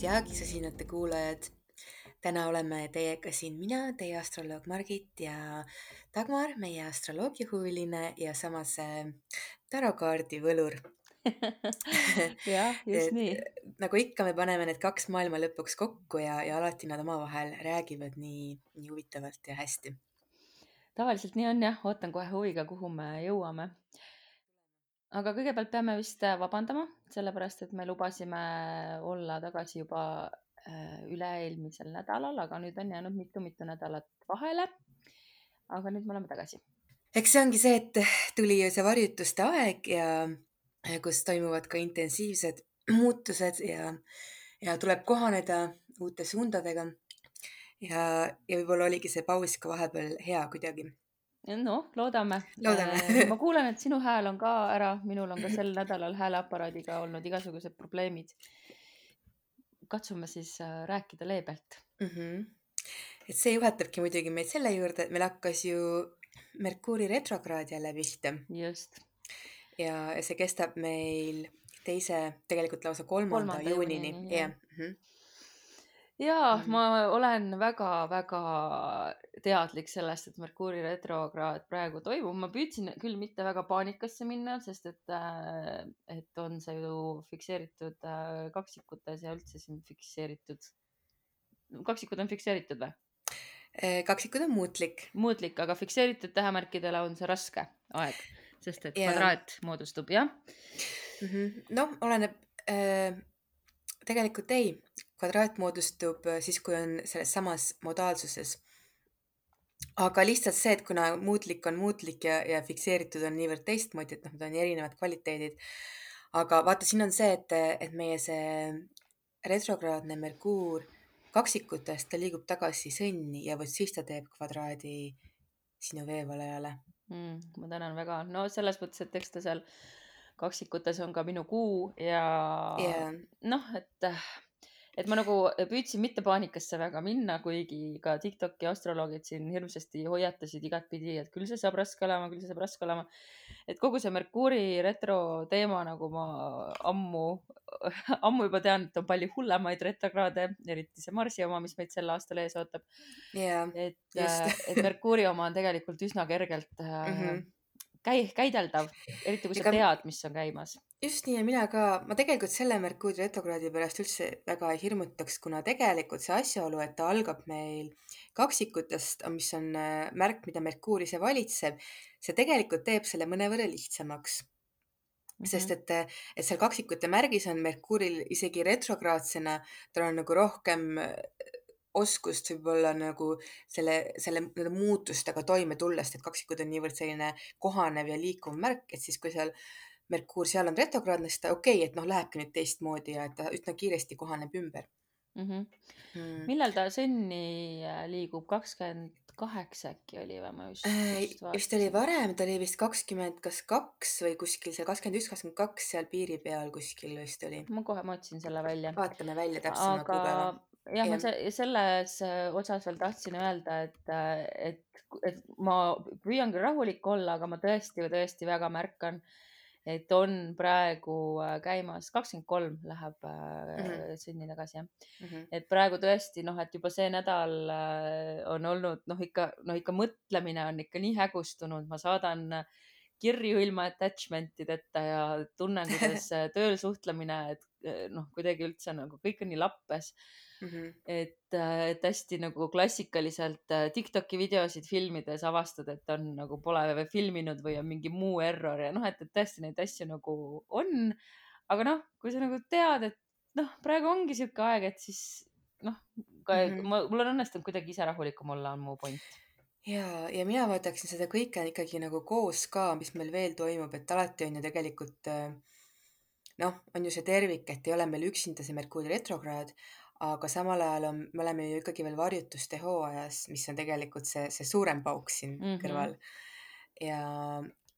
tere, armsad Zodiaagi-sõsinate kuulajad. täna oleme teiega siin mina, teie astroloog Margit ja Dagmar, meie astroloogiahuviline ja samas äh, tarokaardi võlur. jah, just nii. nagu ikka, me paneme need kaks maailma lõpuks kokku ja, ja alati nad omavahel räägivad nii, nii huvitavalt ja hästi. tavaliselt nii on jah, ootan kohe huviga, kuhu me jõuame. Aga kõigepealt peame vist äh, vabandama, sellepärast et me lubasime olla tagasi juba äh, üle-eelmisel nädalal, aga nüüd on jäänud mitu-mitu nädalat vahele. aga nüüd me oleme tagasi. eks see ongi see, et tuli ju see varjutuste aeg ja kus toimuvad ka intensiivsed muutused ja, ja tuleb kohaneda uute suundadega. ja, ja võib-olla oligi see paus ka vahepeal hea kuidagi. Noh, loodame, Loodame. Äh, ma kuulen, et sinu hääl on ka ära, minul on ka sel nädalal hääleaparaadiga olnud igasugused probleemid. katsume siis äh, rääkida leebelt. mm. -hmm. et see juhatabki muidugi meid selle juurde, et meil hakkas ju Merkuuri retrokraad jälle pihta just, ja see kestab meil teise, tegelikult lausa kolmanda, Kolmanda juunini, jah jah. mm. -hmm. Ja Mhm. ma olen väga-väga teadlik sellest, et Merkuuri retrokraad praegu toimub, ma püüdsin küll mitte väga paanikasse minna, sest et, äh, et on see ju fikseeritud äh, kaksikutes ja üldse siin fikseeritud. kaksikud on fikseeritud või? Eh, kaksikud on muutlik muutlik, aga fikseeritud tähemärkidele on see raske aeg, sest et Jaa. kvadraat moodustub, jah. mm -hmm. noh, oleneb äh, tegelikult ei, kvadraat moodustub äh, siis, kui on selles samas modaalsuses. aga lihtsalt see, et kuna muutlik on muutlik ja, ja fikseeritud on niivõrd teistmoodi, et noh, need on erinevad kvaliteedid. aga vaata, siin on see, et, et meie see retrokraadne Merkuur kaksikutest, ta liigub tagasi sõnni ja vot siis ta teeb kvadraadi sinu veevalajale. mm,. ma tänan väga, no selles mõttes, et eks ta seal kaksikutes on ka minu kuu ja Jaa. noh, et, et ma nagu püüdsin mitte paanikasse väga minna, kuigi ka Tiktoki astroloogid siin hirmsasti hoiatasid igatpidi, et küll see saab raske olema, küll see saab raske olema. et kogu see Merkuuri retro teema, nagu ma ammu, ammu juba tean, et on palju hullemaid retrokraade, eriti see Marsi oma, mis meid sel aastal ees ootab. jaa, et just., et Merkuuri oma on tegelikult üsna kergelt äh, Mhm. käi-, käideldav, eriti kui sa Ega- tead, mis on käimas. just nii ja mina ka, ma tegelikult selle Merkuuri retrokraadi pärast üldse väga ei hirmutaks, kuna tegelikult see asjaolu, et ta algab meil kaksikutest, mis on äh, märk, mida Merkuur ise valitseb, see tegelikult teeb selle mõnevõrra lihtsamaks. Mhm. sest et, et seal kaksikute märgis on Merkuuril isegi retrograadsena, tal on nagu rohkem äh, oskust võib-olla nagu selle, selle nende muutustega toime tulla, sest et kaksikud on niivõrd selline kohanev ja liikuv märk, et siis kui seal Merkuur seal on retrokraadne, siis ta okei okay,, et noh, lähebki nüüd teistmoodi ja et ta üsna kiiresti kohaneb ümber mm. -hmm. mm.. millal ta sünni äh, liigub, kakskümmend kaheksa äkki oli või ma just, just Äh, vist oli varem, ta oli vist kakskümmend, kas kaks või kuskil seal kakskümmend üks, kakskümmend kaks seal piiri peal kuskil vist oli. ma kohe, ma otsin selle välja. vaatame välja täpsema aga kuupäeva. jah, ma se- selles äh, otsas veel tahtsin öelda, et, et, et ma püüan küll rahulik olla, aga ma tõesti, tõesti väga märkan, et on praegu äh, käimas, kakskümmend kolm läheb mm. -hmm. sünni tagasi jah. Mhm. et praegu tõesti noh, et juba see nädal äh, on olnud noh, ikka noh, ikka mõtlemine on ikka nii hägustunud, ma saadan äh, kirju ilma attachment ideta ja tunnen, kuidas äh, tööl suhtlemine, et äh, noh, kuidagi üldse nagu kõik on nii lappes, Mhm. et, et hästi nagu klassikaliselt äh, Tiktoki videosid filmides avastad, et on nagu pole filminud või on mingi muu error ja noh, et, et tõesti neid asju nagu on. aga noh, kui sa nagu tead, et noh, praegu ongi sihuke aeg, et siis noh, ka mm. -hmm. mul on õnnestunud kuidagi ise rahulikum olla, on mu point. ja, ja mina vaataksin seda kõike ikkagi nagu koos ka, mis meil veel toimub, et alati on ju tegelikult äh, noh, on ju see tervik, et ei ole meil üksinda see Merkuuri retrokraad, aga samal ajal on, me oleme ju ikkagi veel varjutuste hooajas, mis on tegelikult see, see suurem pauk siin mm. -hmm. kõrval. ja,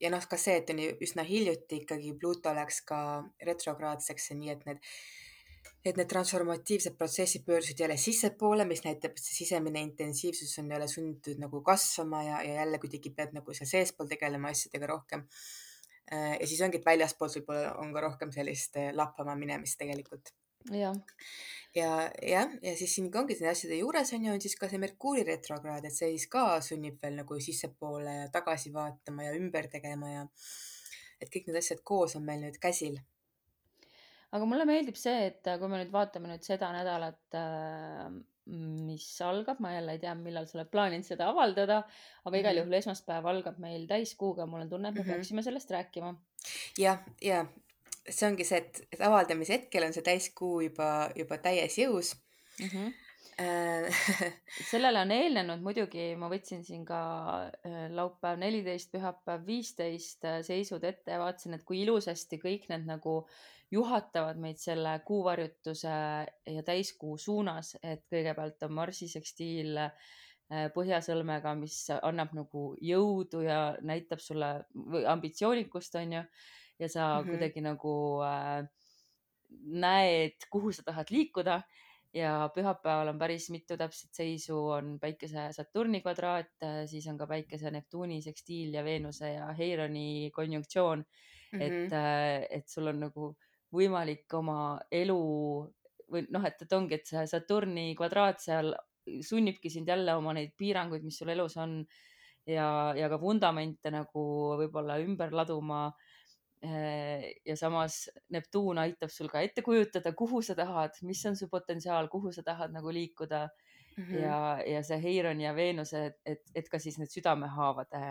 ja noh, ka see, et on ju üsna hiljuti ikkagi Pluto läks ka retrograadseks nii, et need et need transformatiivsed protsessid pöördusid jälle sissepoole, mis näitab, et see sisemine intensiivsus on jälle sunnitud nagu kasvama ja, ja jälle kuidagi pead nagu seal seespool tegelema asjadega rohkem. ja siis ongi, et väljaspoolt võib-olla on ka rohkem sellist eh, lappama minemist tegelikult jah, ja jah, ja siis siin ongi nende asjade juures on ju, on siis ka see Merkuuri retrokraad, et see siis ka sunnib veel nagu sissepoole ja tagasi vaatama ja ümber tegema ja et kõik need asjad koos on meil nüüd käsil. aga mulle meeldib see, et äh, kui me nüüd vaatame nüüd seda nädalat, äh, mis algab, ma jälle ei tea, millal sa oled plaaninud seda avaldada, aga igal Mhm. juhul esmaspäev algab meil täiskuuga, mul on tunne, et me Mhm. peaksime sellest rääkima. jah, ja see ongi see, et, et avaldamise hetkel on see täiskuu juba, juba täies jõus mm. -hmm. Sellele on eelnenud muidugi, ma võtsin siin ka äh, laupäev neliteist, pühapäev viisteist äh, seisud ette ja vaatasin, et kui ilusasti kõik need nagu juhatavad meid selle kuuvarjutuse ja täiskuu suunas, et kõigepealt on Marsi sekstiil põhjasõlmega, mis annab nagu jõudu ja näitab sulle ambitsioonikust, onju. Ja sa mm. -hmm. kuidagi nagu äh, näed, kuhu sa tahad liikuda ja pühapäeval on päris mitu täpset seisu, on päikese Saturni kvadraat, siis on ka päikese Neptuuni sekstiil ja Veenuse ja Heironi konjunktsioon mm. -hmm. et, et sul on nagu võimalik oma elu või noh, et, et ongi, et see Saturni kvadraat seal sunnibki sind jälle oma neid piiranguid, mis sul elus on ja, ja ka vundamente nagu võib-olla ümber laduma ja samas Neptuun aitab sul ka ette kujutada, kuhu sa tahad, mis on su potentsiaal, kuhu sa tahad nagu liikuda mm. -hmm. ja, ja see Heiron ja Veenuse, et, et, ka siis need südamehaavade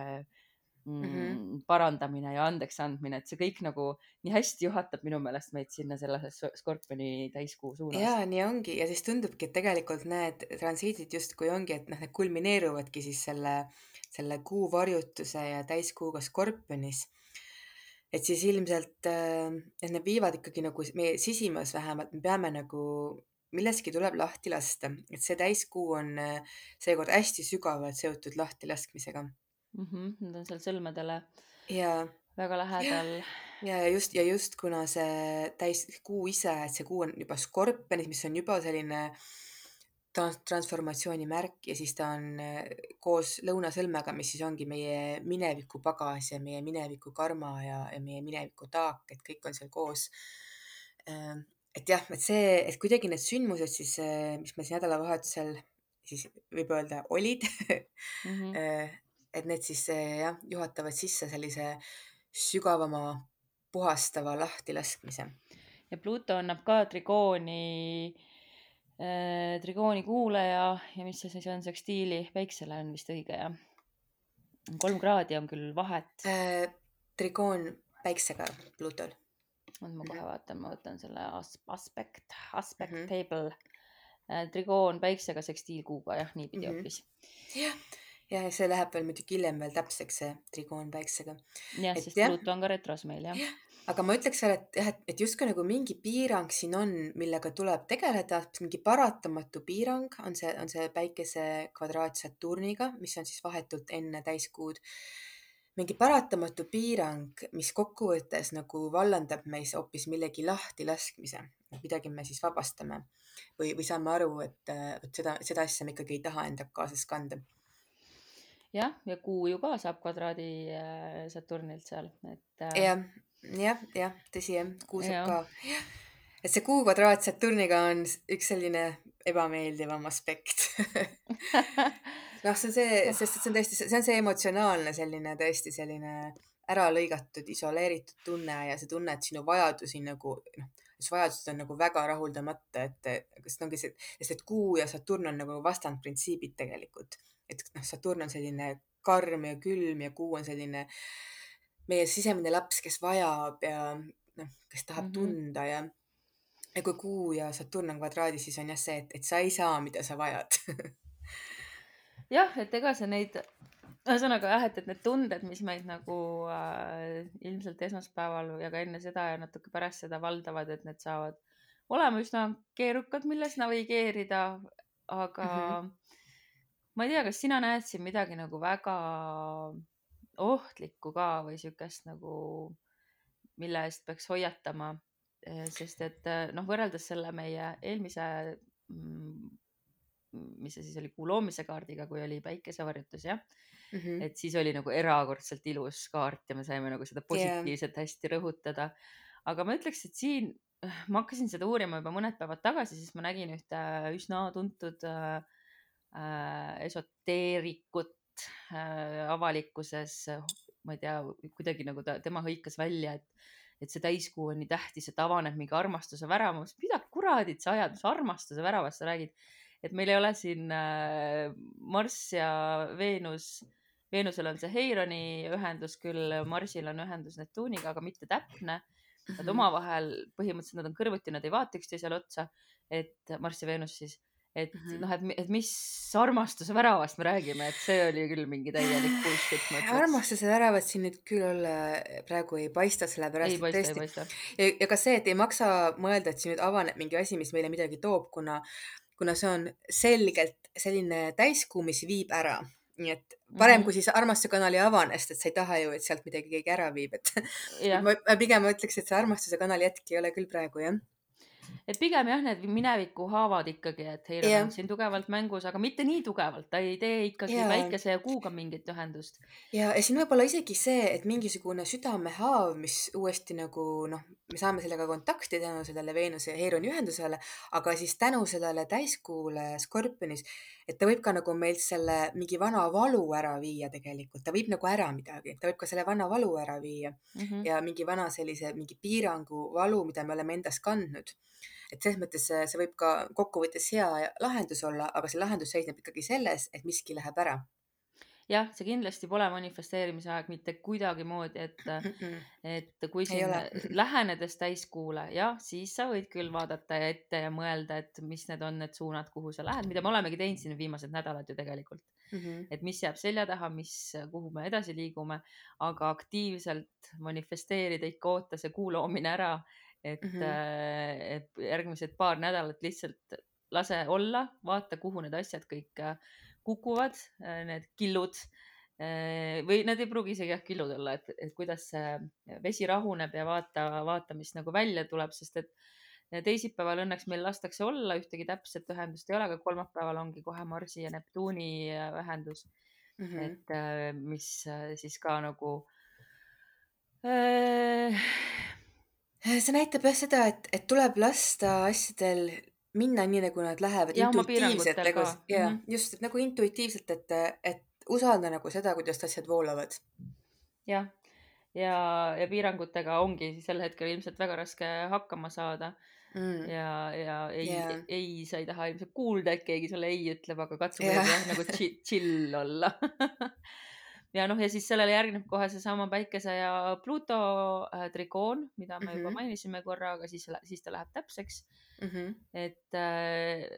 mm, mm -hmm. parandamine ja andeks andmine, et see kõik nagu nii hästi juhatab minu meelest meid sinna sellesse skorpioni täiskuu suunas. ja nii ongi ja siis tundubki, et tegelikult need transiidid justkui ongi, et noh, need kulmineeruvadki siis selle, selle kuuvarjutuse ja täiskuuga skorpionis et siis ilmselt, et need viivad ikkagi nagu meie sisimas vähemalt, me peame nagu, millestki tuleb lahti lasta, et see täiskuu on seekord hästi sügavalt seotud lahtilaskmisega mm. -hmm, Need on seal sõlmedele ja väga lähedal. ja, ja just, ja just kuna see täiskuu ise, et see kuu on juba skorpionis, mis on juba selline transformatsiooni märk ja siis ta on koos lõunasõlmega, mis siis ongi meie mineviku pagas ja meie mineviku karma ja, ja meie mineviku taak, et kõik on seal koos. et jah, et see, et kuidagi need sündmused siis, mis meil siin nädalavahetusel siis võib öelda olid mm, -hmm. et need siis jah, juhatavad sisse sellise sügavama puhastava lahtilaskmise. ja Pluto annab ka trigooni äh, trigooni kuulaja ja mis see siis on, sekstiili päiksele on vist õige jah? kolm kraadi on küll vahet äh,. trigoon päiksega Plutol. nüüd ma kohe vaatan, ma võtan selle aspekt, aspect mm -hmm. table äh,. trigoon päiksega, sekstiil kuuga jah, niipidi hoopis mm -hmm.. jah, ja see läheb veel muidugi hiljem veel täpseks, see trigoon päiksega. jah, sest. Pluto on ka retros meil jah ja aga ma ütleks veel, et jah, et, et justkui nagu mingi piirang siin on, millega tuleb tegeleda, mingi paratamatu piirang on see, on see päikese kvadraat Saturniga, mis on siis vahetult enne täiskuud. mingi paratamatu piirang, mis kokkuvõttes nagu vallandab meis hoopis millegi lahtilaskmise, midagi me siis vabastame või, või saame aru, et, et seda, seda asja me ikkagi ei taha endaga kaasas kanda jah, ja kuu ju ka saab kvadraadi Saturnilt seal, et. jah jah, jah, tõsi jah, kuu saab ka. et see kuu kvadraat Saturniga on üks selline ebameeldivam aspekt. Noh, see on see, sest et see on tõesti, see on see emotsionaalne selline tõesti selline ära lõigatud, isoleeritud tunne ja see tunne, et sinu vajadusi nagu noh, su vajadused on nagu väga rahuldamata, et kas ongi see, sest et kuu ja Saturn on nagu vastandprintsiibid tegelikult, et noh, Saturn on selline karm ja külm ja kuu on selline meie sisemine laps, kes vajab ja noh, kes tahab mm -hmm. tunda ja ja kui Kuu ja Saturn on kvadraadis, siis on jah see, et, et sa ei saa, mida sa vajad jah, et ega sa neid, ühesõnaga jah, et, et need tunded, mis meid nagu äh, ilmselt esmaspäeval ja ka enne seda ja natuke pärast seda valdavad, et need saavad olema üsna keerukad, milles navigeerida, aga mm -hmm. ma ei tea, kas sina näed siin midagi nagu väga ohtlikku ka või siukest nagu, mille eest peaks hoiatama. sest et noh, võrreldes selle meie eelmise, mis see siis oli, kuu loomise kaardiga, kui oli päikesevarjutus jah mm, -hmm. et siis oli nagu erakordselt ilus kaart ja me saime nagu seda positiivset yeah. hästi rõhutada. aga ma ütleks, et siin ma hakkasin seda uurima juba mõned päevad tagasi, siis ma nägin ühte üsna tuntud äh, esoteerikut äh, avalikkuses, ma ei tea, kuidagi nagu ta, tema hõikas välja, et et see täiskuu on nii tähtis, et avaneb mingi armastuse värav. ma mõtlesin, mida kuradit sa ajad, mis armastuse väravast sa räägid? et meil ei ole siin äh, Marss ja Veenus, Veenusel on see Heironi ühendus küll, Marsil on ühendus Neptuuniga, aga mitte täpne. Nad Mhm. omavahel põhimõtteliselt nad on kõrvuti, nad ei vaata üksteisele otsa, et Marss ja Veenus siis, et Mhm. noh, et, et mis armastuse väravast me räägime, et see oli küll mingi täielik bullshit, armastuse väravat siin nüüd küll olla praegu ei paista, ei sellepärast et paista, ei tõesti ja, ja ka see, et ei maksa mõelda, et siin nüüd avaneb mingi asi, mis meile midagi toob, kuna, kuna see on selgelt selline täiskuu, mis viib ära. nii et parem Mhm. kui siis armastuse kanal ei avane, sest et sa ei taha ju, et sealt midagi keegi ära viib, et jah, ma, ma pigem ütleks, et see armastuse kanali hetk ei ole küll praegu jah. Et pigem jah, need mineviku haavad ikkagi, et Heiron Jah. on siin tugevalt mängus, aga mitte nii tugevalt, ta ei tee ikkagi Jaa. päikese ja kuuga mingit ühendust. ja, ja siin võib olla isegi see, et mingisugune südamehaav, mis uuesti nagu noh, me saame sellega kontakti tänu sellele Veenuse ja Heironi ühendusele, aga siis tänu sellele täiskuule Skorpionis, et ta võib ka nagu meilt selle mingi vana valu ära viia tegelikult, ta viib nagu ära midagi, ta võib ka selle vana valu ära viia Mm -hmm. ja mingi vana sellise mingi piirangu valu, mida me oleme endas kandnud. Et selles mõttes see, see võib ka kokkuvõttes hea lahendus olla, aga see lahendus seisneb ikkagi selles, et miski läheb ära. Jah, see kindlasti pole manifesteerimise aeg mitte kuidagimoodi, et et kui siin lähenedes täiskuule, jah, siis sa võid küll vaadata ette ja mõelda, et mis need on need suunad, kuhu sa lähed, mida me olemegi teinud siin viimased nädalad ju tegelikult, Mm -hmm. et mis jääb selja taha, mis, kuhu me edasi liigume, aga aktiivselt manifesteerida ikka oota see kuu loomine ära, et mm. -hmm. et järgmised paar nädalat lihtsalt lase olla, vaata, kuhu need asjad kõik äh, kukuvad, need killud või need ei pruugi isegi jah killud olla, et, et kuidas see vesi rahuneb ja vaata, vaata, mis nagu välja tuleb, sest et teisipäeval õnneks meil lastakse olla, ühtegi täpset ühendust ei ole, aga kolmapäeval ongi kohe Marsi ja Neptuuni ühendus Mm mm, -hmm. et mis siis ka nagu äh, see näitab jah seda, et, et tuleb lasta asjadel minna nii, nagu nad lähevad. ja intuitiivselt nagu, ja Mhm. just, et nagu intuitiivselt, et, et usalda nagu seda, kuidas asjad voolavad. jah, ja, ja piirangutega ongi sel hetkel ilmselt väga raske hakkama saada mm. ja, ja ei yeah. ei, sa ei taha ilmselt kuulda, et keegi sulle ei ütleb, aga katsu Jah. kuidagi jah nagu chill olla ja noh, ja siis sellele järgneb kohe seesama Päikese ja Pluto äh, trikoon, mida me juba Mhm. mainisime korra, aga siis, siis ta läheb täpseks. Mm -hmm. et äh,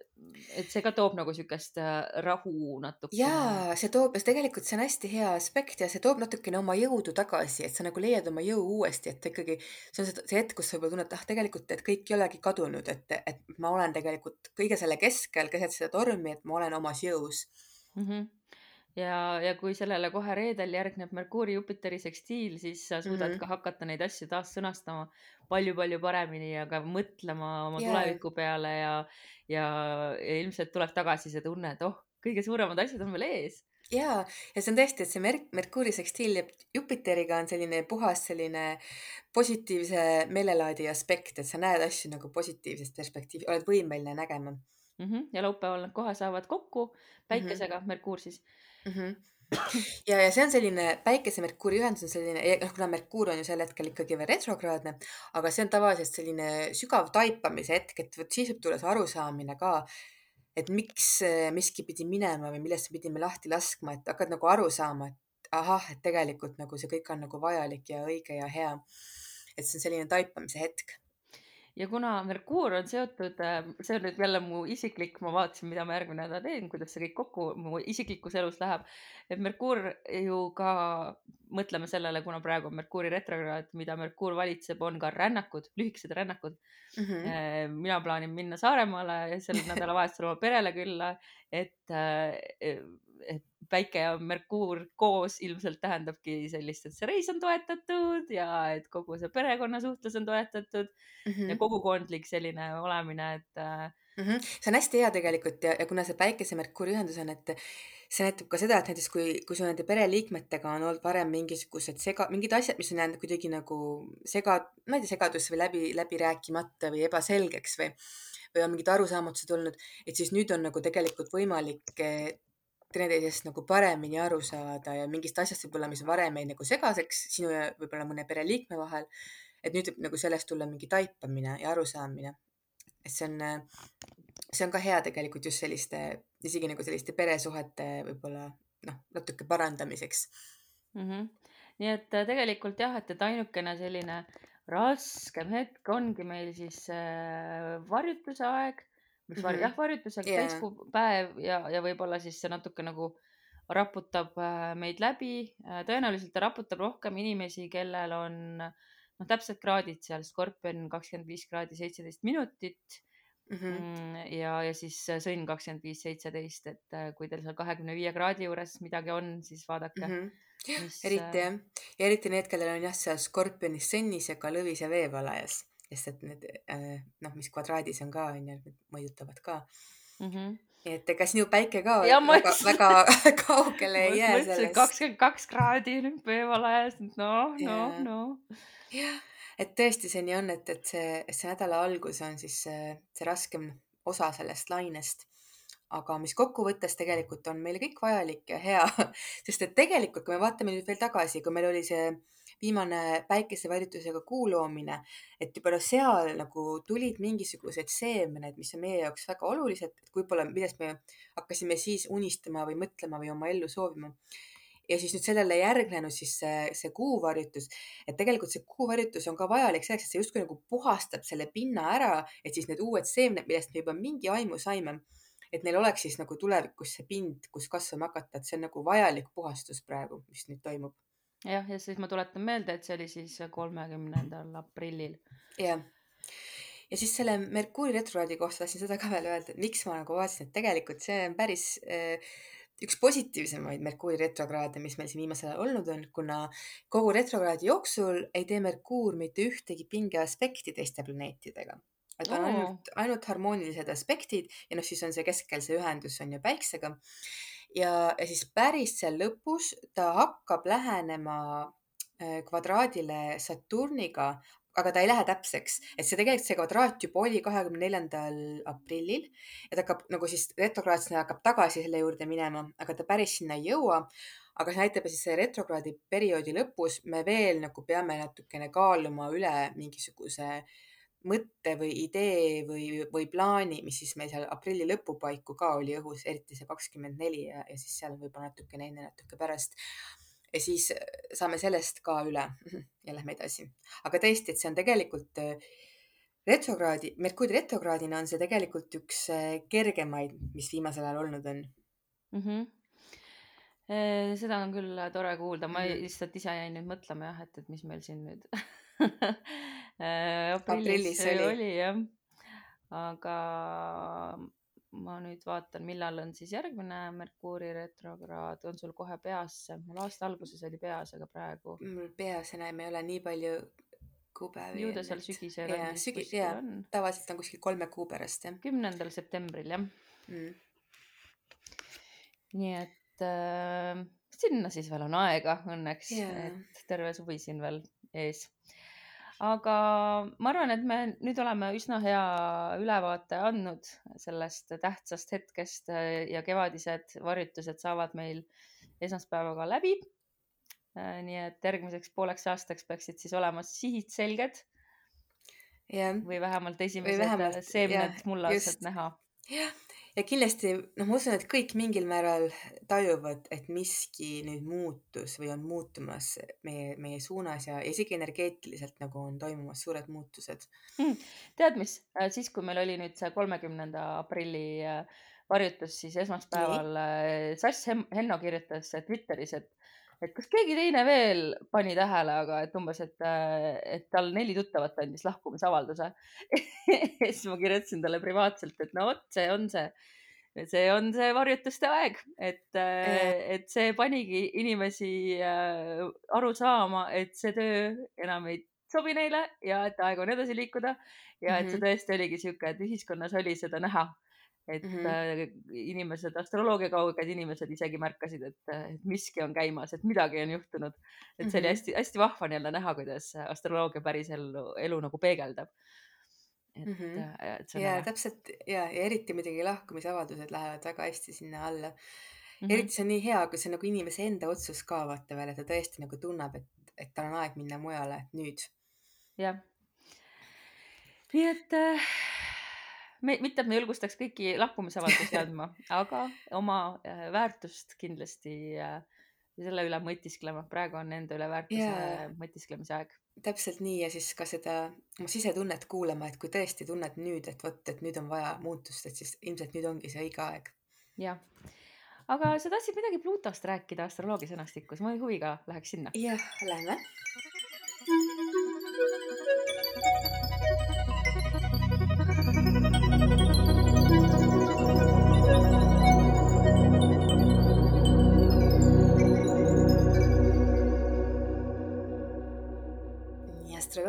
et see ka toob nagu siukest äh, rahu natukene. ja see toob, tegelikult see on hästi hea aspekt ja see toob natukene oma jõudu tagasi, et sa nagu leiad oma jõu uuesti, et ikkagi see on see, see hetk, kus sa võib-olla tunned, et ah, tegelikult, et kõik ei olegi kadunud, et, et ma olen tegelikult kõige selle keskel, keset seda tormi, et ma olen omas jõus mm. -hmm. Ja, ja kui sellele kohe reedel järgneb Merkuuri Jupiteri sekstiil, siis sa suudad mm Mhm. -hmm. ka hakata neid asju taas sõnastama palju-palju paremini ja ka mõtlema oma Jaa. tuleviku peale ja, ja, ja ilmselt tuleb tagasi see tunne, et oh, kõige suuremad asjad on veel ees. ja, ja see on tõesti, et see Mer-, Merkuuri sekstiil Jupiteriga on selline puhas selline positiivse meelelaadi aspekt, et sa näed asju nagu positiivsest perspektiivi, oled võimeline nägema mm. -hmm. ja laupäeval nad kohe saavad kokku päikesega mm, -hmm. Merkuur siis mm. -hmm. ja, ja see on selline päikese-Merkuuri ühendus on selline, noh, kuna Merkuur on ju sel hetkel ikkagi veel retrokraadne, aga see on tavaliselt selline sügav taipamise hetk, et vot siis võib tulla see arusaamine ka, et miks eh, miski pidi minema või millest me pidime lahti laskma, et hakkad nagu aru saama, et ahah, et tegelikult nagu see kõik on nagu vajalik ja õige ja hea. et see on selline taipamise hetk ja kuna Merkuur on seotud, see on nüüd jälle mu isiklik, ma vaatasin, mida ma järgmine nädal teen, kuidas see kõik kokku mu isiklikus elus läheb. et Merkuur ju ka, mõtleme sellele, kuna praegu on Merkuuri retrokraad, mida Merkuur valitseb, on ka rännakud, lühikesed rännakud mm. -hmm. mina plaanin minna Saaremaale sel nädalavahetusel oma perele külla, et, et päike ja Merkuur koos ilmselt tähendabki sellist, et see reis on toetatud ja et kogu see perekonnasuhtlus on toetatud mm -hmm. ja kogukondlik selline olemine, et mm. -hmm. see on hästi hea tegelikult ja, ja kuna see päikese-Merkuuri ühendus on, et see näitab ka seda, et näiteks kui, kui sul nende pereliikmetega on olnud varem mingisugused sega, mingid asjad, mis on jäänud kuidagi nagu sega, ma ei tea, segadusse või läbi, läbi rääkimata või ebaselgeks või, või on mingid arusaamatused olnud, et siis nüüd on nagu tegelikult võimalik eh, teineteisest nagu paremini aru saada ja mingist asjast võib-olla, mis varem jäi nagu segaseks sinu ja võib-olla mõne pereliikme vahel. et nüüd võib nagu sellest tulla mingi taipamine ja arusaamine. et see on, see on ka hea tegelikult just selliste, isegi nagu selliste peresuhete võib-olla noh, natuke parandamiseks mm. -hmm. nii et äh, tegelikult jah, et, et ainukene selline raskem hetk ongi meil siis äh, varjutuse aeg, mis var- mm, -hmm. jah, varjutusega yeah. täiskuupäev ja, ja võib-olla siis see natuke nagu raputab äh, meid läbi. tõenäoliselt ta raputab rohkem inimesi, kellel on noh, täpsed kraadid seal, skorpion kakskümmend viis kraadi seitseteist minutit Mhm. mm. -hmm. ja, ja siis sõnn kakskümmend viis, seitseteist, et äh, kui teil seal kahekümne viie kraadi juures midagi on, siis vaadake mm. -hmm. Mis... eriti jah, ja eriti need, kellel on jah, seal skorpionis sõnnis ja ka lõvis ja veevalajas, sest et need äh, noh, mis kvadraadis on ka on ju, need mõjutavad ka mm. -hmm et ega sinu päike ka ja, väga, väga kaugele ei jää sellest. kakskümmend kaks kraadi nüüd veevalajas, noh, noh, noh. jah et tõesti see nii on, et, et see, see nädala algus on siis see, see raskem osa sellest lainest. aga mis kokkuvõttes tegelikult on meile kõik vajalik ja hea, sest et tegelikult, kui me vaatame nüüd veel tagasi, kui meil oli see viimane päikeseväljutusega kuu loomine, et juba seal nagu tulid mingisugused seemned, mis on meie jaoks väga olulised, et võib-olla, millest me hakkasime siis unistama või mõtlema või oma ellu soovima ja siis nüüd sellele järgnenud siis see, see kuuvarjutus, et tegelikult see kuuvarjutus on ka vajalik selleks, et see justkui nagu puhastab selle pinna ära, et siis need uued seemned, millest me juba mingi aimu saime, et neil oleks siis nagu tulevikus see pind, kus kasvama hakata, et see on nagu vajalik puhastus praegu, mis nüüd toimub. Jah, ja siis ma tuletan meelde, et see oli siis kolmekümnendal aprillil. jah ja siis selle Merkuuri retrograadi kohta tahtsin seda ka veel öelda, et miks ma nagu vaatasin, et tegelikult see on päris äh, üks positiivsemaid Merkuuri retrokraade, mis meil siin viimasel ajal olnud on, kuna kogu retrokraadi jooksul ei tee Merkuur mitte ühtegi pingeaspekti teiste planeetidega. et on oh. ainult, ainult harmoonilised aspektid ja noh, siis on see keskel see ühendus on ju päiksega. Ja, ja siis päris seal lõpus ta hakkab lähenema äh, kvadraadile Saturniga, aga ta ei lähe täpseks, et see tegelikult see kvadraat juba oli kahekümne neljandal aprillil ja ta hakkab nagu siis retrograadsena hakkab tagasi selle juurde minema, aga ta päris sinna ei jõua. aga see näitab, et siis selle retrokraadi perioodi lõpus me veel nagu peame natukene kaaluma üle mingisuguse mõtte või idee või, või plaani, mis siis meil seal aprilli lõpu paiku ka oli õhus, eriti see kakskümmend neli ja, ja siis seal võib-olla natukene enne, natuke pärast ja siis äh, saame sellest ka üle ja lähme edasi. aga tõesti, et see on tegelikult äh, retrokraadi, Merkuuri retrokraadina on see tegelikult üks äh, kergemaid, mis viimasel ajal olnud on mm. -hmm. seda on küll tore kuulda, ma mm lihtsalt ise jäin nüüd mõtlema jah, et, et mis meil siin nüüd aprillis, aprillis oli, oli jah, aga ma nüüd vaatan, millal on siis järgmine Merkuuri retrokraad, on sul kohe peas see? mul aasta alguses oli peas, aga praegu. mul peas enam ei ole nii palju kuupäevi. ju ta seal sügisel ja, on sügi, jaa, tavaliselt on kuskil kolme kuu pärast jah. kümnendal septembril jah mm.. nii et äh, sinna siis veel on aega õnneks yeah., et terve suvi siin veel ees aga ma arvan, et me nüüd oleme üsna hea ülevaate andnud sellest tähtsast hetkest äh, ja kevadised varjutused saavad meil esmaspäevaga läbi. Äh, nii et järgmiseks pooleks aastaks peaksid siis olema sihid selged. või vähemalt esimesed seemned mullased näha. jah, ja kindlasti noh, ma usun, et kõik mingil määral tajuvad, et miski nüüd muutus või on muutumas meie, meie suunas ja isegi energeetiliselt nagu on toimumas suured muutused. Mm.. tead, mis? Äh, siis, kui meil oli nüüd see kolmekümnenda aprilli äh, varjutus, siis esmaspäeval. Äh, Sass Henno kirjutas Twitteris, et et kas keegi teine veel pani tähele, aga et umbes, et, et tal neli tuttavat andis lahkumisavalduse siis ma kirjutasin talle privaatselt, et no vot, see on see see on see varjutuste aeg, et, Jaa. et see panigi inimesi äh, aru saama, et see töö enam ei sobi neile ja et aeg on edasi liikuda ja et see Mhm. tõesti oligi sihuke, et ühiskonnas oli seda näha, et Mhm. äh, inimesed, astroloogia kauged inimesed isegi märkasid, et, et miski on käimas, et midagi on juhtunud. et see oli hästi-hästi vahva on jälle näha, kuidas astroloogia päris ellu, elu nagu peegeldab. et Mhm. äh, et see on jaa, äge täpselt ja, ja eriti muidugi lahkumisavaldused lähevad väga hästi sinna alla. mm. -hmm. eriti see on nii hea, kui see on nagu inimese enda otsus ka vaata veel, et ta tõesti nagu tunneb, et, et tal on aeg minna mujale, nüüd. jah. nii et äh, me, mitte, et me julgustaks kõiki lahkumisavaldusi andma, aga oma äh, väärtust kindlasti äh, selle üle mõtisklema, praegu on enda üle väärtuse jaa, mõtisklemise aeg. täpselt nii ja siis ka seda oma sisetunnet kuulama, et kui tõesti tunned nüüd, et vot, et nüüd on vaja muutust, et siis ilmselt nüüd ongi see õige aeg. jah, aga sa tahtsid midagi Pluutost rääkida astroloogia sõnastikus, ma huviga läheks sinna. jah, lähme.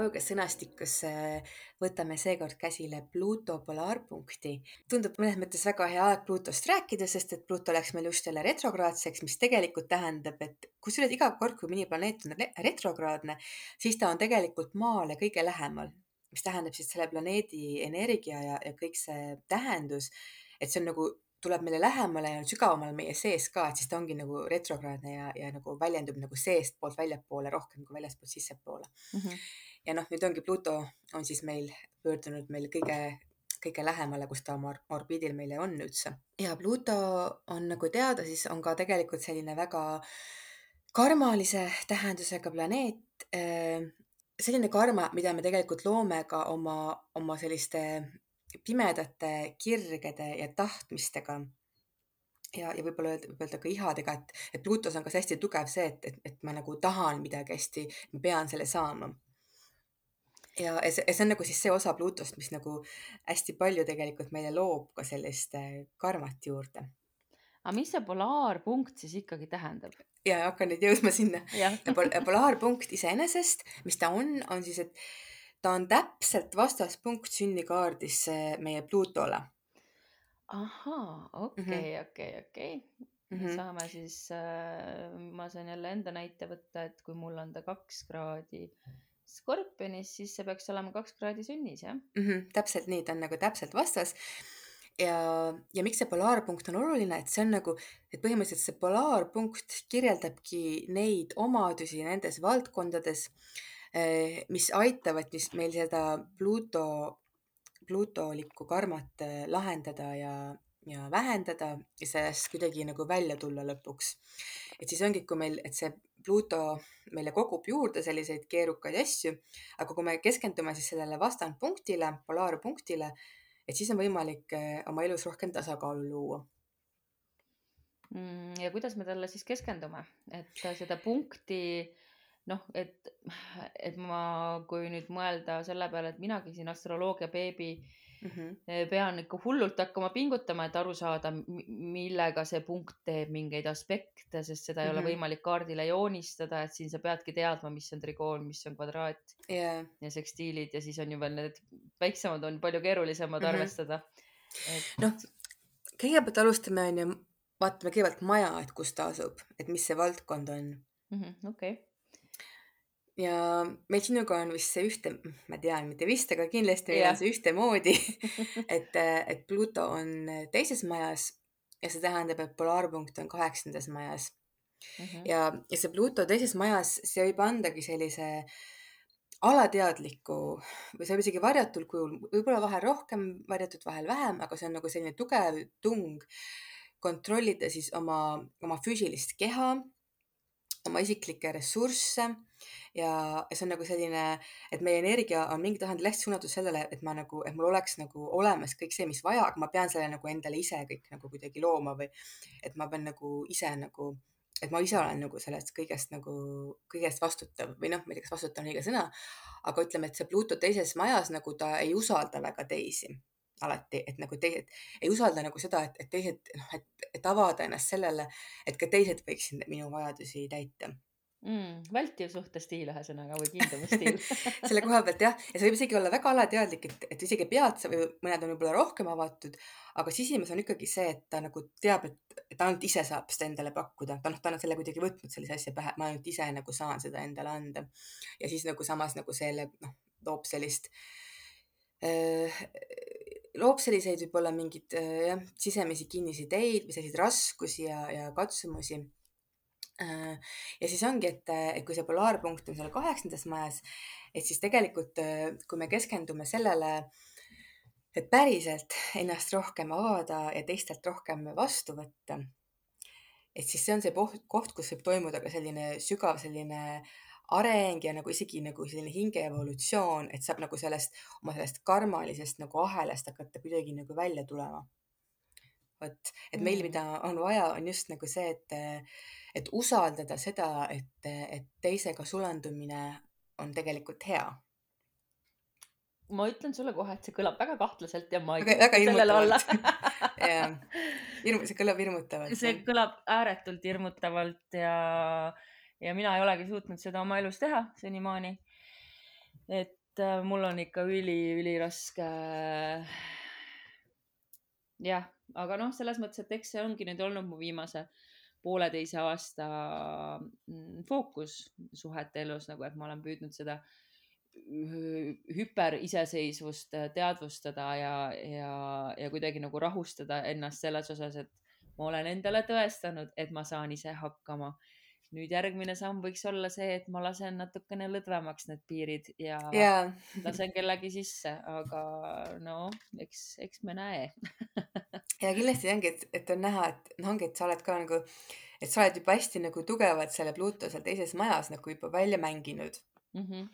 Nii, astroloogia sõnastikus äh, võtame seekord käsile Pluuto polaarpunkti. tundub mõnes mõttes väga hea aeg Pluutost rääkida, sest et Pluuto läks meil just jälle retrograadseks, mis tegelikult tähendab, et kusjuures iga kord, kui mõni planeet on re- retrograadne, siis ta on tegelikult Maale kõige lähemal, mis tähendab siis selle planeedi energia ja, ja kõik see tähendus, et see on nagu tuleb meile lähemale ja sügavamale meie sees ka, et siis ta ongi nagu retrograadne ja, ja nagu väljendub nagu seestpoolt väljapoole rohkem kui väljastpoolt sissepoole mm. -hmm. Ja noh, nüüd ongi Pluto on siis meil pöördunud meil kõige, kõige lähemale, kus ta oma orbiidil meile on üldse. ja Pluto on nagu teada, siis on ka tegelikult selline väga karmalise tähendusega planeet. selline karma, mida me tegelikult loome ka oma, oma selliste pimedate kirgede ja tahtmistega ja, ja võib-olla võib öelda ka ihadega, et, et Pluutos on ka see hästi tugev see, et, et, et ma nagu tahan midagi hästi, ma pean selle saama. Ja, see, see on nagu siis see osa Pluutost, mis nagu hästi palju tegelikult meile loob ka sellist karmat juurde. aga mis see polaarpunkt siis ikkagi tähendab? ja hakkan nüüd jõudma sinna. pol polaarpunkt iseenesest, mis ta on, on siis, et ta on täpselt vastaspunkt sünnikaardis meie Pluutole. ahaa, okei, okei, okei. Mhm. saame siis äh,, ma saan jälle enda näite võtta, et kui mul on ta kaks kraadi skorpionis, siis see peaks olema kaks kraadi sünnis, jah mm? -hmm, täpselt nii, ta on nagu täpselt vastas. ja, ja miks see polaarpunkt on oluline, et see on nagu, et põhimõtteliselt see polaarpunkt kirjeldabki neid omadusi nendes valdkondades, mis aitavad siis meil seda Pluuto, Pluutolikku karmat lahendada ja, ja vähendada ja sellest kuidagi nagu välja tulla lõpuks. et siis ongi, kui meil, et see Pluuto meile kogub juurde selliseid keerukaid asju, aga kui me keskendume siis sellele vastandpunktile, polaarpunktile, et siis on võimalik oma elus rohkem tasakaalu luua. Mm, ja kuidas me talle siis keskendume, et seda punkti noh, et, et ma, kui nüüd mõelda selle peale, et minagi siin astroloogia beebi mm -hmm. pean ikka hullult hakkama pingutama, et aru saada, millega see punkt teeb mingeid aspekte, sest seda mm -hmm. ei ole Mhm. võimalik kaardile joonistada, et siin sa peadki teadma, mis on trigoon, mis on kvadraat yeah. ja sekstiilid ja siis on ju veel need väiksemad on palju keerulisemad mm -hmm. arvestada et.... noh, kõigepealt alustame on ju, vaatame kõigepealt maja, et kus ta asub, et mis see valdkond on mm -hmm,. okei ja meil sinuga on vist see ühte, ma tean, mitte vist, aga kindlasti meil on see ühtemoodi et, et Pluto on teises majas ja see tähendab, et polaarpunkt on kaheksandas majas mm. -hmm. ja, ja see Pluto teises majas, see võib andagi sellise alateadliku või see võib isegi varjatul kujul, võib-olla vahel rohkem varjatud, vahel vähem, aga see on nagu selline tugev tung kontrollida siis oma, oma füüsilist keha, oma isiklikke ressursse ja, see on nagu selline, et meie energia on mingil tasandil hästi suunatud sellele, et ma nagu, et mul oleks nagu olemas kõik see, mis vaja, aga ma pean selle nagu endale ise kõik nagu kuidagi looma või et ma pean nagu ise nagu, et ma ise olen nagu sellest kõigest nagu, kõigest vastutav või noh, ma ei tea, kas vastutav on õige sõna, aga ütleme, et see Pluto teises majas nagu ta ei usalda väga teisi alati, et nagu teised ei usalda nagu seda, et, et teised noh, et, et avada ennast sellele, et ka teised võiksid minu vajadusi täita mm,. vältiv suhtestiil ühesõnaga või kiindumusstiil selle koha pealt jah, ja see võib isegi olla väga alateadlik, et, et isegi pead sa või mõned on võib-olla rohkem avatud, aga sisimas on ikkagi see, et ta nagu teab, et, et ainult ise saab seda endale pakkuda, ta noh, ta on selle kuidagi võtnud sellise asja pähe, ma ainult ise nagu saan seda endale anda. ja siis nagu samas nagu selle noh, loob sellist äh, loob selliseid võib-olla mingeid äh, jah, sisemisi kinnisi ideid või selliseid raskusi ja, ja katsumusi ja siis ongi, et, et kui see polaarpunkt on seal kaheksandas majas, et siis tegelikult, äh, kui me keskendume sellele, et päriselt ennast rohkem avada ja teistelt rohkem vastu võtta, et siis see on see koht, kus võib toimuda ka selline sügav selline areng ja nagu isegi nagu selline hinge evolutsioon, et saab nagu sellest oma sellest karmalisest nagu ahelast hakata kuidagi nagu välja tulema. Vot, et meil, mm. mida on vaja, on just nagu see, et et usaldada seda, et, et teisega sulandumine on tegelikult hea. ma ütlen sulle kohe, et see kõlab väga kahtlaselt ja ma ei väga, väga hirmutavalt jah, hirm-, see kõlab hirmutavalt. see kõlab ääretult hirmutavalt ja, ja mina ei olegi suutnud seda oma elus teha senimaani. et äh, mul on ikka üli-üliraske. jah, aga noh, selles mõttes, et eks see ongi nüüd olnud mu viimase pooleteise aasta mm, fookus suhete elus nagu, et ma olen püüdnud seda hüperiseseisvust äh, teadvustada ja, ja, ja kuidagi nagu rahustada ennast selles osas, et ma olen endale tõestanud, et ma saan ise hakkama. nüüd järgmine samm võiks olla see, et ma lasen natukene lõdvemaks need piirid ja yeah. lasen kellegi sisse, aga no eks, eks me näe ja kindlasti ongi, et, et on näha, et noh, ongi, et sa oled ka nagu, et sa oled juba hästi nagu tugevalt selle Pluto seal teises majas nagu juba välja mänginud mm. -hmm.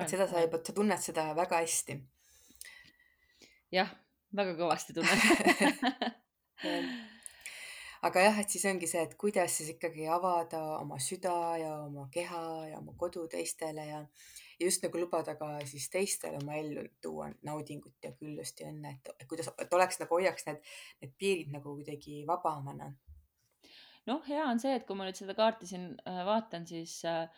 Et seda sa juba, sa tunned seda väga hästi. jah, väga kõvasti tunnen aga jah, et siis ongi see, et kuidas siis ikkagi avada oma süda ja oma keha ja oma kodu teistele ja ja just nagu lubada ka siis teistele oma ellu tuua naudingut ja küllust ja õnne, et kuidas, et oleks nagu hoiaks need, need piirid nagu kuidagi vabamana. noh, hea on see, et kui ma nüüd seda kaarti siin äh, vaatan, siis äh,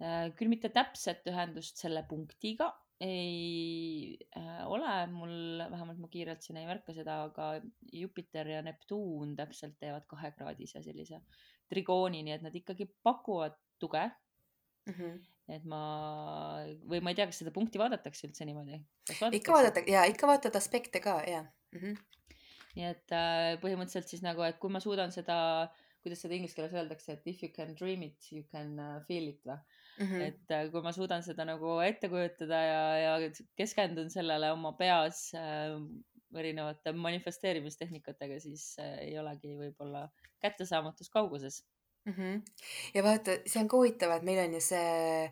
äh, küll mitte täpset ühendust selle punktiga ei äh, ole mul, vähemalt ma kiirelt siin ei märka seda, aga Jupiter ja Neptuun täpselt teevad kahekraadise sellise trigooni, nii et nad ikkagi pakuvad tuge mm. -hmm et ma või ma ei tea, kas seda punkti vaadatakse üldse niimoodi? ikka vaadatakse ja ikka vaatad aspekte ka ja mm. -hmm. nii et äh, põhimõtteliselt siis nagu, et kui ma suudan seda, kuidas seda inglise keeles öeldakse, et if you can dream it, you can uh, feel it või mm. -hmm. et äh, kui ma suudan seda nagu ette kujutada ja, ja keskendun sellele oma peas äh, erinevate manifesteerimistehnikatega, siis äh, ei olegi võib-olla kättesaamatus kauguses -hmm. ja vaata, see on ka huvitav, et meil on ju see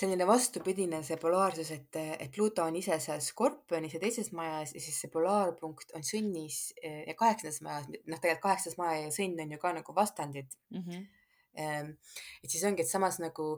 selline vastupidine see polaarsus, et, et Pluto on ise seal Skorpionis ja teises majas ja siis see polaarpunkt on Sõnnis eh, ja kaheksandas majas, noh, tegelikult kaheksas maja ja Sõnn on ju ka nagu vastandid mm. -hmm. et siis ongi, et samas nagu,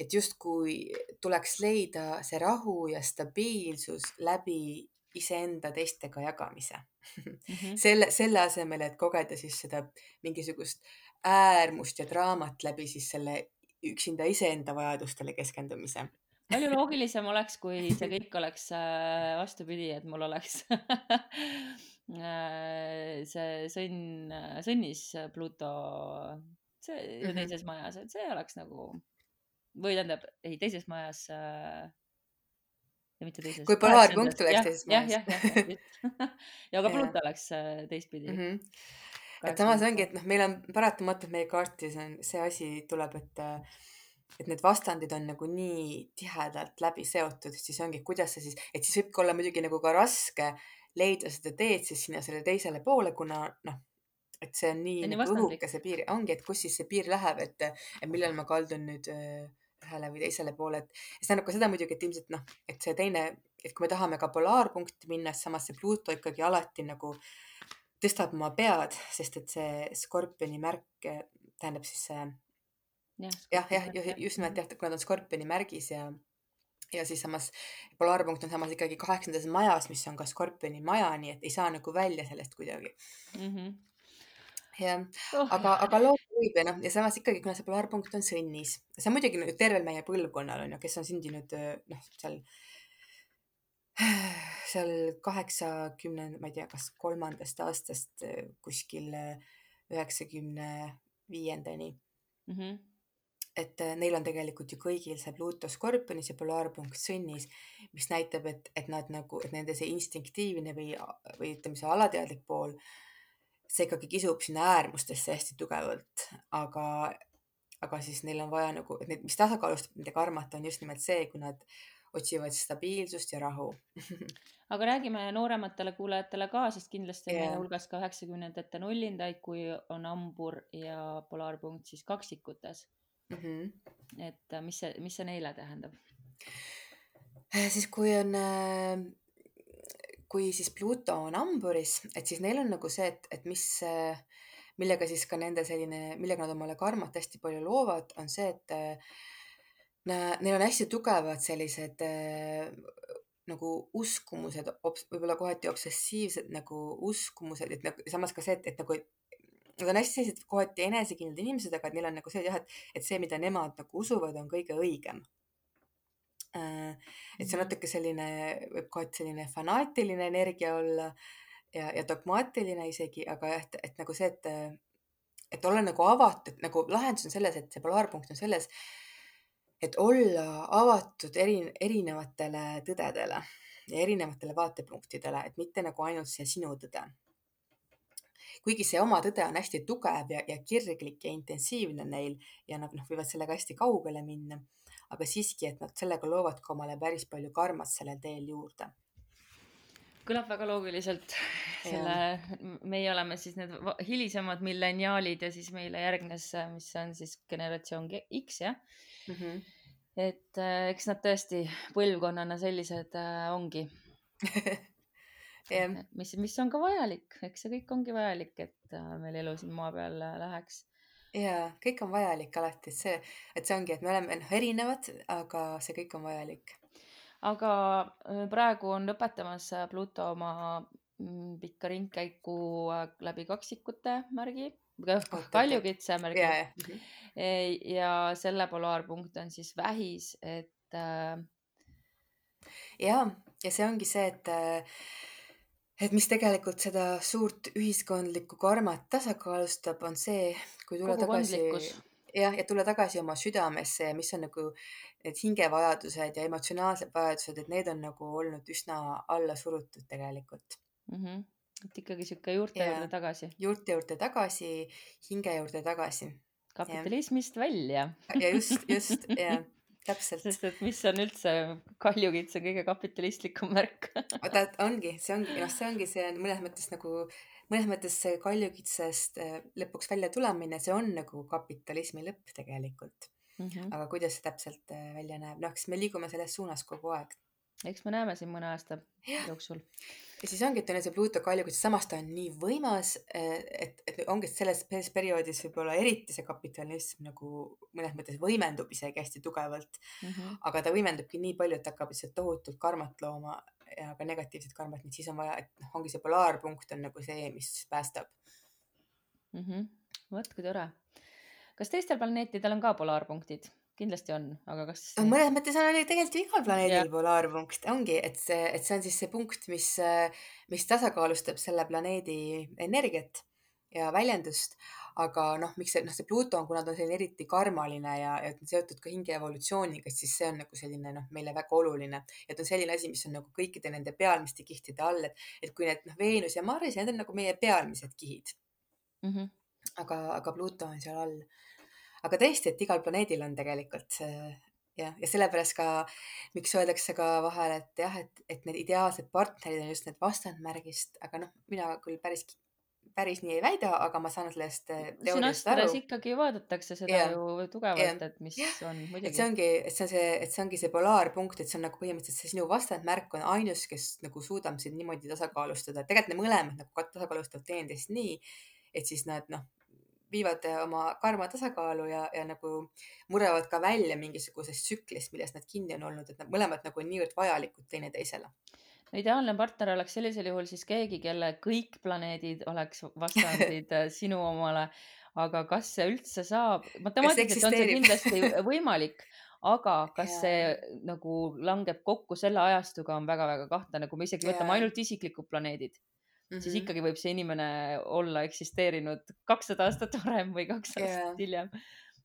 et justkui tuleks leida see rahu ja stabiilsus läbi iseenda teistega jagamise mm. -hmm. selle, selle asemel, et kogeda siis seda mingisugust äärmust ja draamat läbi siis selle üksinda iseenda vajadustele keskendumise palju loogilisem oleks, kui see kõik oleks äh, vastupidi, et mul oleks äh, see sõnn, sõnnis Pluto see mm -hmm. teises majas, et see oleks nagu või tähendab, ei teises majas äh, ja mitte teises. kui polaarpunkt oleks teises majas. jah, jah, jah, jah. ja ka Pluto oleks teistpidi mm. -hmm et samas ongi, et noh, meil on paratamatult meie kaartis on see asi tuleb, et et need vastandid on nagu nii tihedalt läbi seotud, siis ongi, kuidas sa siis, et siis võibki olla muidugi nagu ka raske leida seda teed siis sinna selle teisele poole, kuna noh, et see on nii, nii nagu õhuke see piir, ongi, et kus siis see piir läheb, et, et millal ma kaldun nüüd ühele või teisele poole, et see tähendab ka seda muidugi, et ilmselt noh, et see teine, et kui me tahame ka polaarpunkti minna, siis samas see Pluto ikkagi alati nagu äh, tõstab oma pead, sest et see skorpioni märk eh, tähendab siis see jah, jah, jah, just nimelt jah, kuna ta on skorpioni märgis ja ja siis samas polaarpunkt on samas ikkagi kaheksandas majas, mis on ka skorpioni maja, nii et ei saa nagu välja sellest kuidagi mm. -hmm. jah, oh, aga, aga loom võib ja noh, ja samas ikkagi, kuna see polaarpunkt on sõnnis, see on muidugi nüüd tervel meie põlvkonnal on ju, kes on sündinud noh, seal seal kaheksakümne, ma ei tea, kas kolmandast aastast kuskil üheksakümne viiendani mm. -hmm. et äh, neil on tegelikult ju kõigil see Pluto skorpionis ja polaarpunkt sõnnis, mis näitab, et, et nad nagu, et nende see instinktiivne või, või ütleme, see alateadlik pool, see ikkagi kisub sinna äärmustesse hästi tugevalt, aga, aga siis neil on vaja nagu, et need, mis tasakaalustab nende karmat, on just nimelt see, kui nad otsivad stabiilsust ja rahu aga räägime noorematele kuulajatele ka, sest kindlasti on yeah. meie hulgas ka üheksakümnendate nullindaid, kui on hambur ja polaarpunkt siis kaksikutes mm. -hmm. et äh, mis see, mis see neile tähendab? Äh, siis kui on, äh, kui siis Pluto on hamburis, et siis neil on nagu see, et, et mis, millega siis ka nende selline, millega nad omale karmat hästi palju loovad, on see, et neil on hästi tugevad sellised äh, nagu uskumused, võib-olla kohati obsessiivsed nagu uskumused, et nagu samas ka see, et, et nagu nad on hästi sellised kohati enesekindlad inimesed, aga neil on nagu see jah, et, et see, mida nemad nagu usuvad, on kõige õigem äh,. et see on Mhm. natuke selline, võib kohati selline fanaatiline energia olla ja, ja dogmaatiline isegi, aga jah, et, et nagu see, et, et olla nagu avatud, nagu lahendus on selles, et see polaarpunkt on selles, et olla avatud eri, erinevatele tõdedele ja erinevatele vaatepunktidele, et mitte nagu ainult see sinu tõde. kuigi see oma tõde on hästi tugev ja, ja kirglik ja intensiivne neil ja nad noh, võivad sellega hästi kaugele minna, aga siiski, et nad sellega loovad ka omale päris palju karmat sellel teel juurde. Kõlab väga loogiliselt. selle, meie oleme siis need hilisemad milleniaalid ja siis meile järgnes, mis on siis generatsioon X jah mm. -hmm. et äh, eks nad tõesti põlvkonnana sellised äh, ongi yeah.. mis, mis on ka vajalik, eks see kõik ongi vajalik, et äh, meil elu siin maa peal äh, läheks. ja kõik on vajalik alati, et see, et see ongi, et me oleme noh erinevad, aga see kõik on vajalik. Aga äh, praegu on lõpetamas Pluto oma mm, pikka ringkäiku läbi kaksikute märgi, kaljukitse märgi ja. Mm -hmm. ja selle polaarpunkt on siis vähis, et äh.... ja, ja see ongi see, et et mis tegelikult seda suurt ühiskondlikku karmat tasakaalustab, on see, kui tulla tagasi, jah, ja tulla tagasi oma südamesse ja mis on nagu need hingevajadused ja emotsionaalsed vajadused, et need on nagu olnud üsna alla surutud tegelikult mm. -hmm. et ikkagi sihuke juurte ja, juurde tagasi. juurte juurde tagasi, hinge juurde tagasi. kapitalismist ja. välja ja just, just ja täpselt. sest et mis on üldse kaljukits on kõige kapitalistlikum märk oota, ongi, see ongi, noh, see ongi see mõnes mõttes nagu, mõnes mõttes see kaljukitsest lõpuks välja tulemine, see on nagu kapitalismi lõpp tegelikult mm. -hmm. aga kuidas see täpselt välja näeb, noh, eks me liigume selles suunas kogu aeg. eks me näeme siin mõne aasta jooksul. ja siis ongi, et on see Pluto kaljukits, samas ta on nii võimas, et, et ongi selles, selles perioodis võib-olla eriti see kapitalism nagu mõnes mõttes võimendub isegi hästi tugevalt mm. -hmm. aga ta võimendubki nii palju, et hakkab lihtsalt tohutult karmat looma ja ka negatiivset karmat, nii siis on vaja, et noh, ongi see polaarpunkt on nagu see, mis päästab mm. -hmm. vot kui tore. kas teistel planeetidel on ka polaarpunktid? kindlasti on, aga kas? mõnes mõttes on tegelikult ju igal planeedil yeah. polaarpunkt, ongi, et see, et see on siis see punkt, mis, mis tasakaalustab selle planeedi energiat ja väljendust. Aga noh, miks see, noh, see Pluto on, kuna ta on selline eriti karmaline ja, ja seotud ka hinge evolutsiooniga, siis see on nagu selline noh, meile väga oluline. ja ta on selline asi, mis on nagu kõikide nende pealmiste kihtide all, et, et kui need noh, Veenus ja Mars, need on nagu meie pealmised kihid mm. -hmm. aga, aga Pluto on seal all aga tõesti, et igal planeedil on tegelikult see jah, ja sellepärast ka, miks öeldakse ka vahel, et jah, et, et need ideaalsed partnerid on just need vastandmärgist, aga noh, mina küll päris, päris nii ei väida, aga ma saan sellest teooriast aru. ikkagi vaadatakse seda ja, ju tugevalt, et mis ja. on muidugi. et see ongi, et see on see, et see ongi see polaarpunkt, et see on nagu põhimõtteliselt see sinu vastandmärk on ainus, kes nagu suudab sind niimoodi tasakaalustada, tegelikult need mõlemad nagu tasakaalustavad teineteist nii, et siis nad noh, viivad oma karma tasakaalu ja, ja nagu murevad ka välja mingisugusest tsüklist, millest nad kinni on olnud, et nad mõlemad nagu on niivõrd vajalikud teineteisele ideaalne partner oleks sellisel juhul siis keegi, kelle kõik planeedid oleks vastandid äh, sinu omale. aga kas see üldse saab, matemaatiliselt on see kindlasti võimalik, aga kas see nagu langeb kokku selle ajastuga, on väga-väga kahtlane, kui me isegi võtame ainult isiklikud planeedid mm, -hmm. siis ikkagi võib see inimene olla eksisteerinud kakssada aastat varem või kaks aastat yeah. hiljem.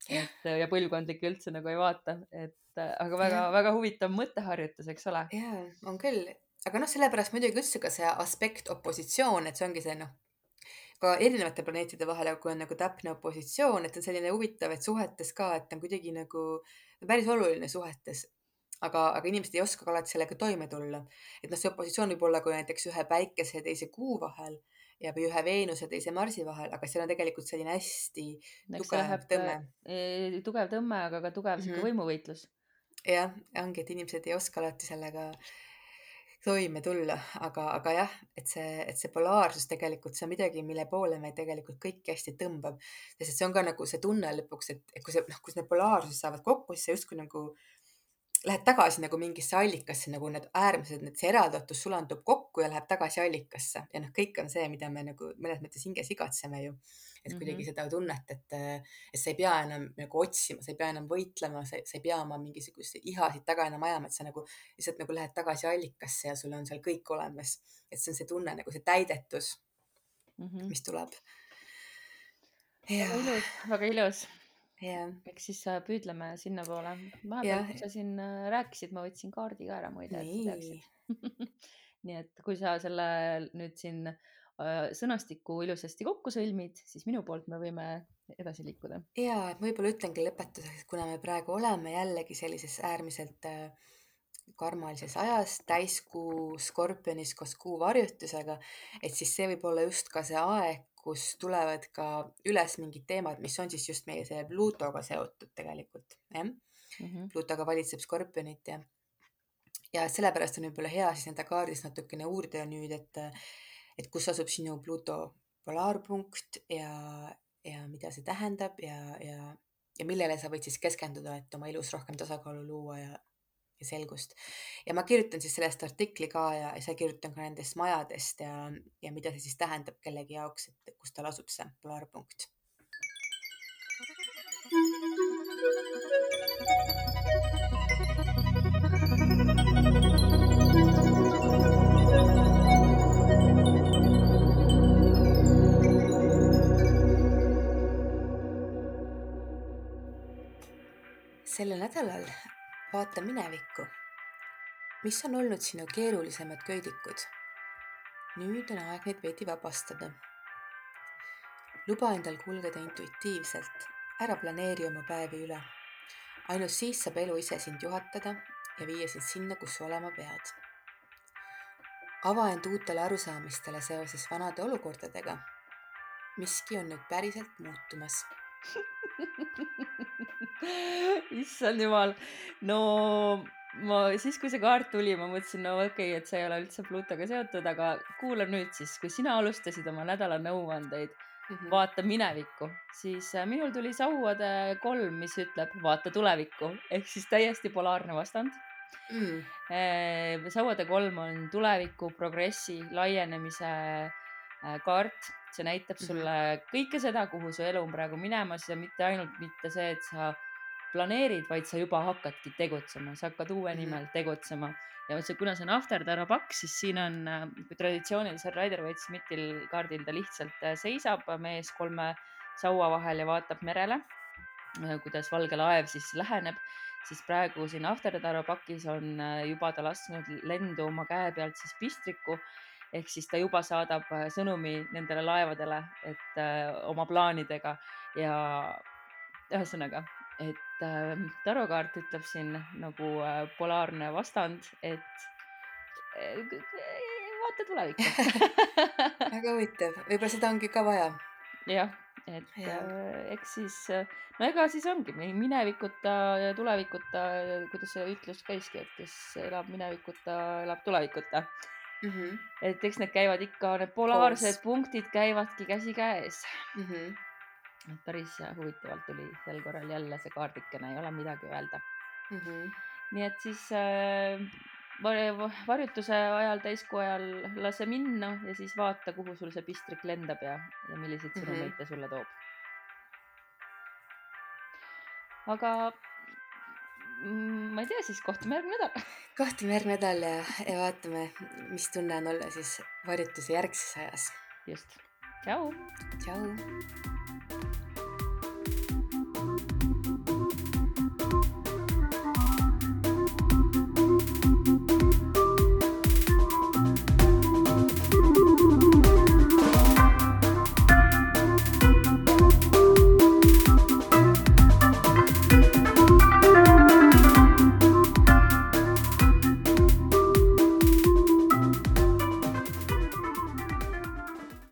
et ja põlvkondlikke üldse nagu ei vaata, et aga väga-väga huvitav mõtteharjutus, eks ole. ja, on küll aga noh, sellepärast muidugi üldse ka see aspekt opositsioon, et see ongi see noh, ka erinevate planeetide vahel, kui on nagu täpne opositsioon, et on selline huvitav, et suhetes ka, et on kuidagi nagu päris oluline suhetes. aga, aga inimesed ei oska ka alati sellega toime tulla. et noh, see opositsioon võib olla, kui näiteks ühe päikese ja teise kuu vahel ja, või ühe Veenuse ja teise Marsi vahel, aga seal on tegelikult selline hästi Eks tugev läheb, tõmme e,. tugev tõmme, aga ka tugev sihuke mm -hmm. võimuvõitlus. jah, ongi, et inimesed ei oska alati sellega toime tulla, aga, aga jah, et see, et see polaarsus tegelikult, see on midagi, mille poole me tegelikult kõiki hästi tõmbab. sest et see on ka nagu see tunne lõpuks, et, et kui see, noh, kui need polaarsused saavad kokku, siis sa justkui nagu lähed tagasi nagu mingisse allikasse, nagu need äärmised, need, see eraldatus sulandub kokku ja läheb tagasi allikasse ja noh, kõik on see, mida me nagu mõnes mõttes hinges igatseme ju et kuidagi mm -hmm. seda tunnet, et, et sa ei pea enam nagu otsima, sa ei pea enam võitlema, sa ei pea oma mingisuguseid ihasid taga enam ajama, et sa nagu lihtsalt nagu lähed tagasi allikasse ja sul on seal kõik olemas. et see on see tunne nagu see täidetus mm, -hmm. mis tuleb. väga ilus, väga ilus yeah.. eks siis äh, püüdleme sinnapoole. vahepeal, kui sa siin äh, rääkisid, ma võtsin kaardi ka ära muide, et sa teaksid nii et kui sa selle nüüd siin Äh, sõnastiku ilusasti kokku sõlmid, siis minu poolt me võime edasi liikuda. ja, et ma võib-olla ütlengi lõpetuseks, kuna me praegu oleme jällegi sellises äärmiselt äh, karmalises ajas, täiskuu skorpionis koos kuu varjutusega, et siis see võib olla just ka see aeg, kus tulevad ka üles mingid teemad, mis on siis just meie selle Pluutoga seotud tegelikult, jah -hmm.. Pluutoga valitseb skorpionit ja, ja sellepärast on võib-olla hea siis nende kaardis natukene uurida nüüd, et et kus asub sinu Pluto polaarpunkt ja, ja mida see tähendab ja, ja, ja millele sa võid siis keskenduda, et oma elus rohkem tasakaalu luua ja, ja selgust. ja ma kirjutan siis sellest artikli ka ja, seal kirjutan ka nendest majadest ja, ja mida see siis tähendab kellegi jaoks, et kus tal asub see polaarpunkt sellel nädalal vaata minevikku. mis on olnud sinu keerulisemad köidikud? nüüd on aeg neid veidi vabastada. luba endal kulgeda intuitiivselt, ära planeeri oma päevi üle. ainult siis saab elu ise sind juhatada ja viia sind sinna, kus sa olema pead. ava end uutele arusaamistele seoses vanade olukordadega. miski on nüüd päriselt muutumas issand jumal, no ma siis, kui see kaart tuli, ma mõtlesin, no okei okay,, et see ei ole üldse Plutoga seotud, aga kuula nüüd siis, kui sina alustasid oma nädala nõuandeid mm, -hmm. vaata minevikku, siis äh, minul tuli sauade kolm, mis ütleb vaata tulevikku. Ehk siis täiesti polaarne vastand. Mm.. Äh, sauade kolm on tuleviku, progressi, laienemise äh, kaart. See näitab mhm. sulle kõike seda, kuhu su elu on praegu minemas ja mitte ainult mitte see, et sa planeerid, vaid sa juba hakkadki tegutsema, sa hakkad uue mhm. nimel tegutsema. Ja see, kuna see on After Tara pakk, siis siin on äh, traditsioonilisel Rider-Waite-Smithil kaardil ta lihtsalt äh, seisab mees kolme saua vahel ja vaatab merele, äh, kuidas valge laev siis läheneb, siis praegu siin After Tara pakis on juba ta lasknud lendu oma käe pealt siis pistriku. Ehk siis ta juba saadab äh, sõnumi nendele laevadele, et äh, oma plaanidega. Ja ühesõnaga, et äh, tarokaart ütleb siin nagu äh, polaarne vastand, et äh, vaata tulevikku väga huvitav, võib-olla seda ongi ka vaja. jah, et ja. äh, eks siis, no ega siis ongi minevikuta ja tulevikuta, kuidas see ütlus käiski, et kes elab minevikuta, elab tulevikuta mm. -hmm. et eks need käivad ikka, need polaarsed Koos. punktid käivadki käsikäes mm. -hmm. Et päris huvitavalt tuli sel korral jälle see kaardikene, ei ole midagi öelda mm. -hmm. nii et siis äh, var- varjutuse ajal, täiskuu ajal lase minna ja siis vaata, kuhu sul see pistrik lendab ja, ja milliseid Mhm. sõnumeid ta sulle toob. aga mm, ma ei tea, siis kohtume järgmine nädal. kohtume järgmine nädal ja, ja vaatame, mis tunne on olla siis varjutuse järgses ajas. just, tšau. tšau.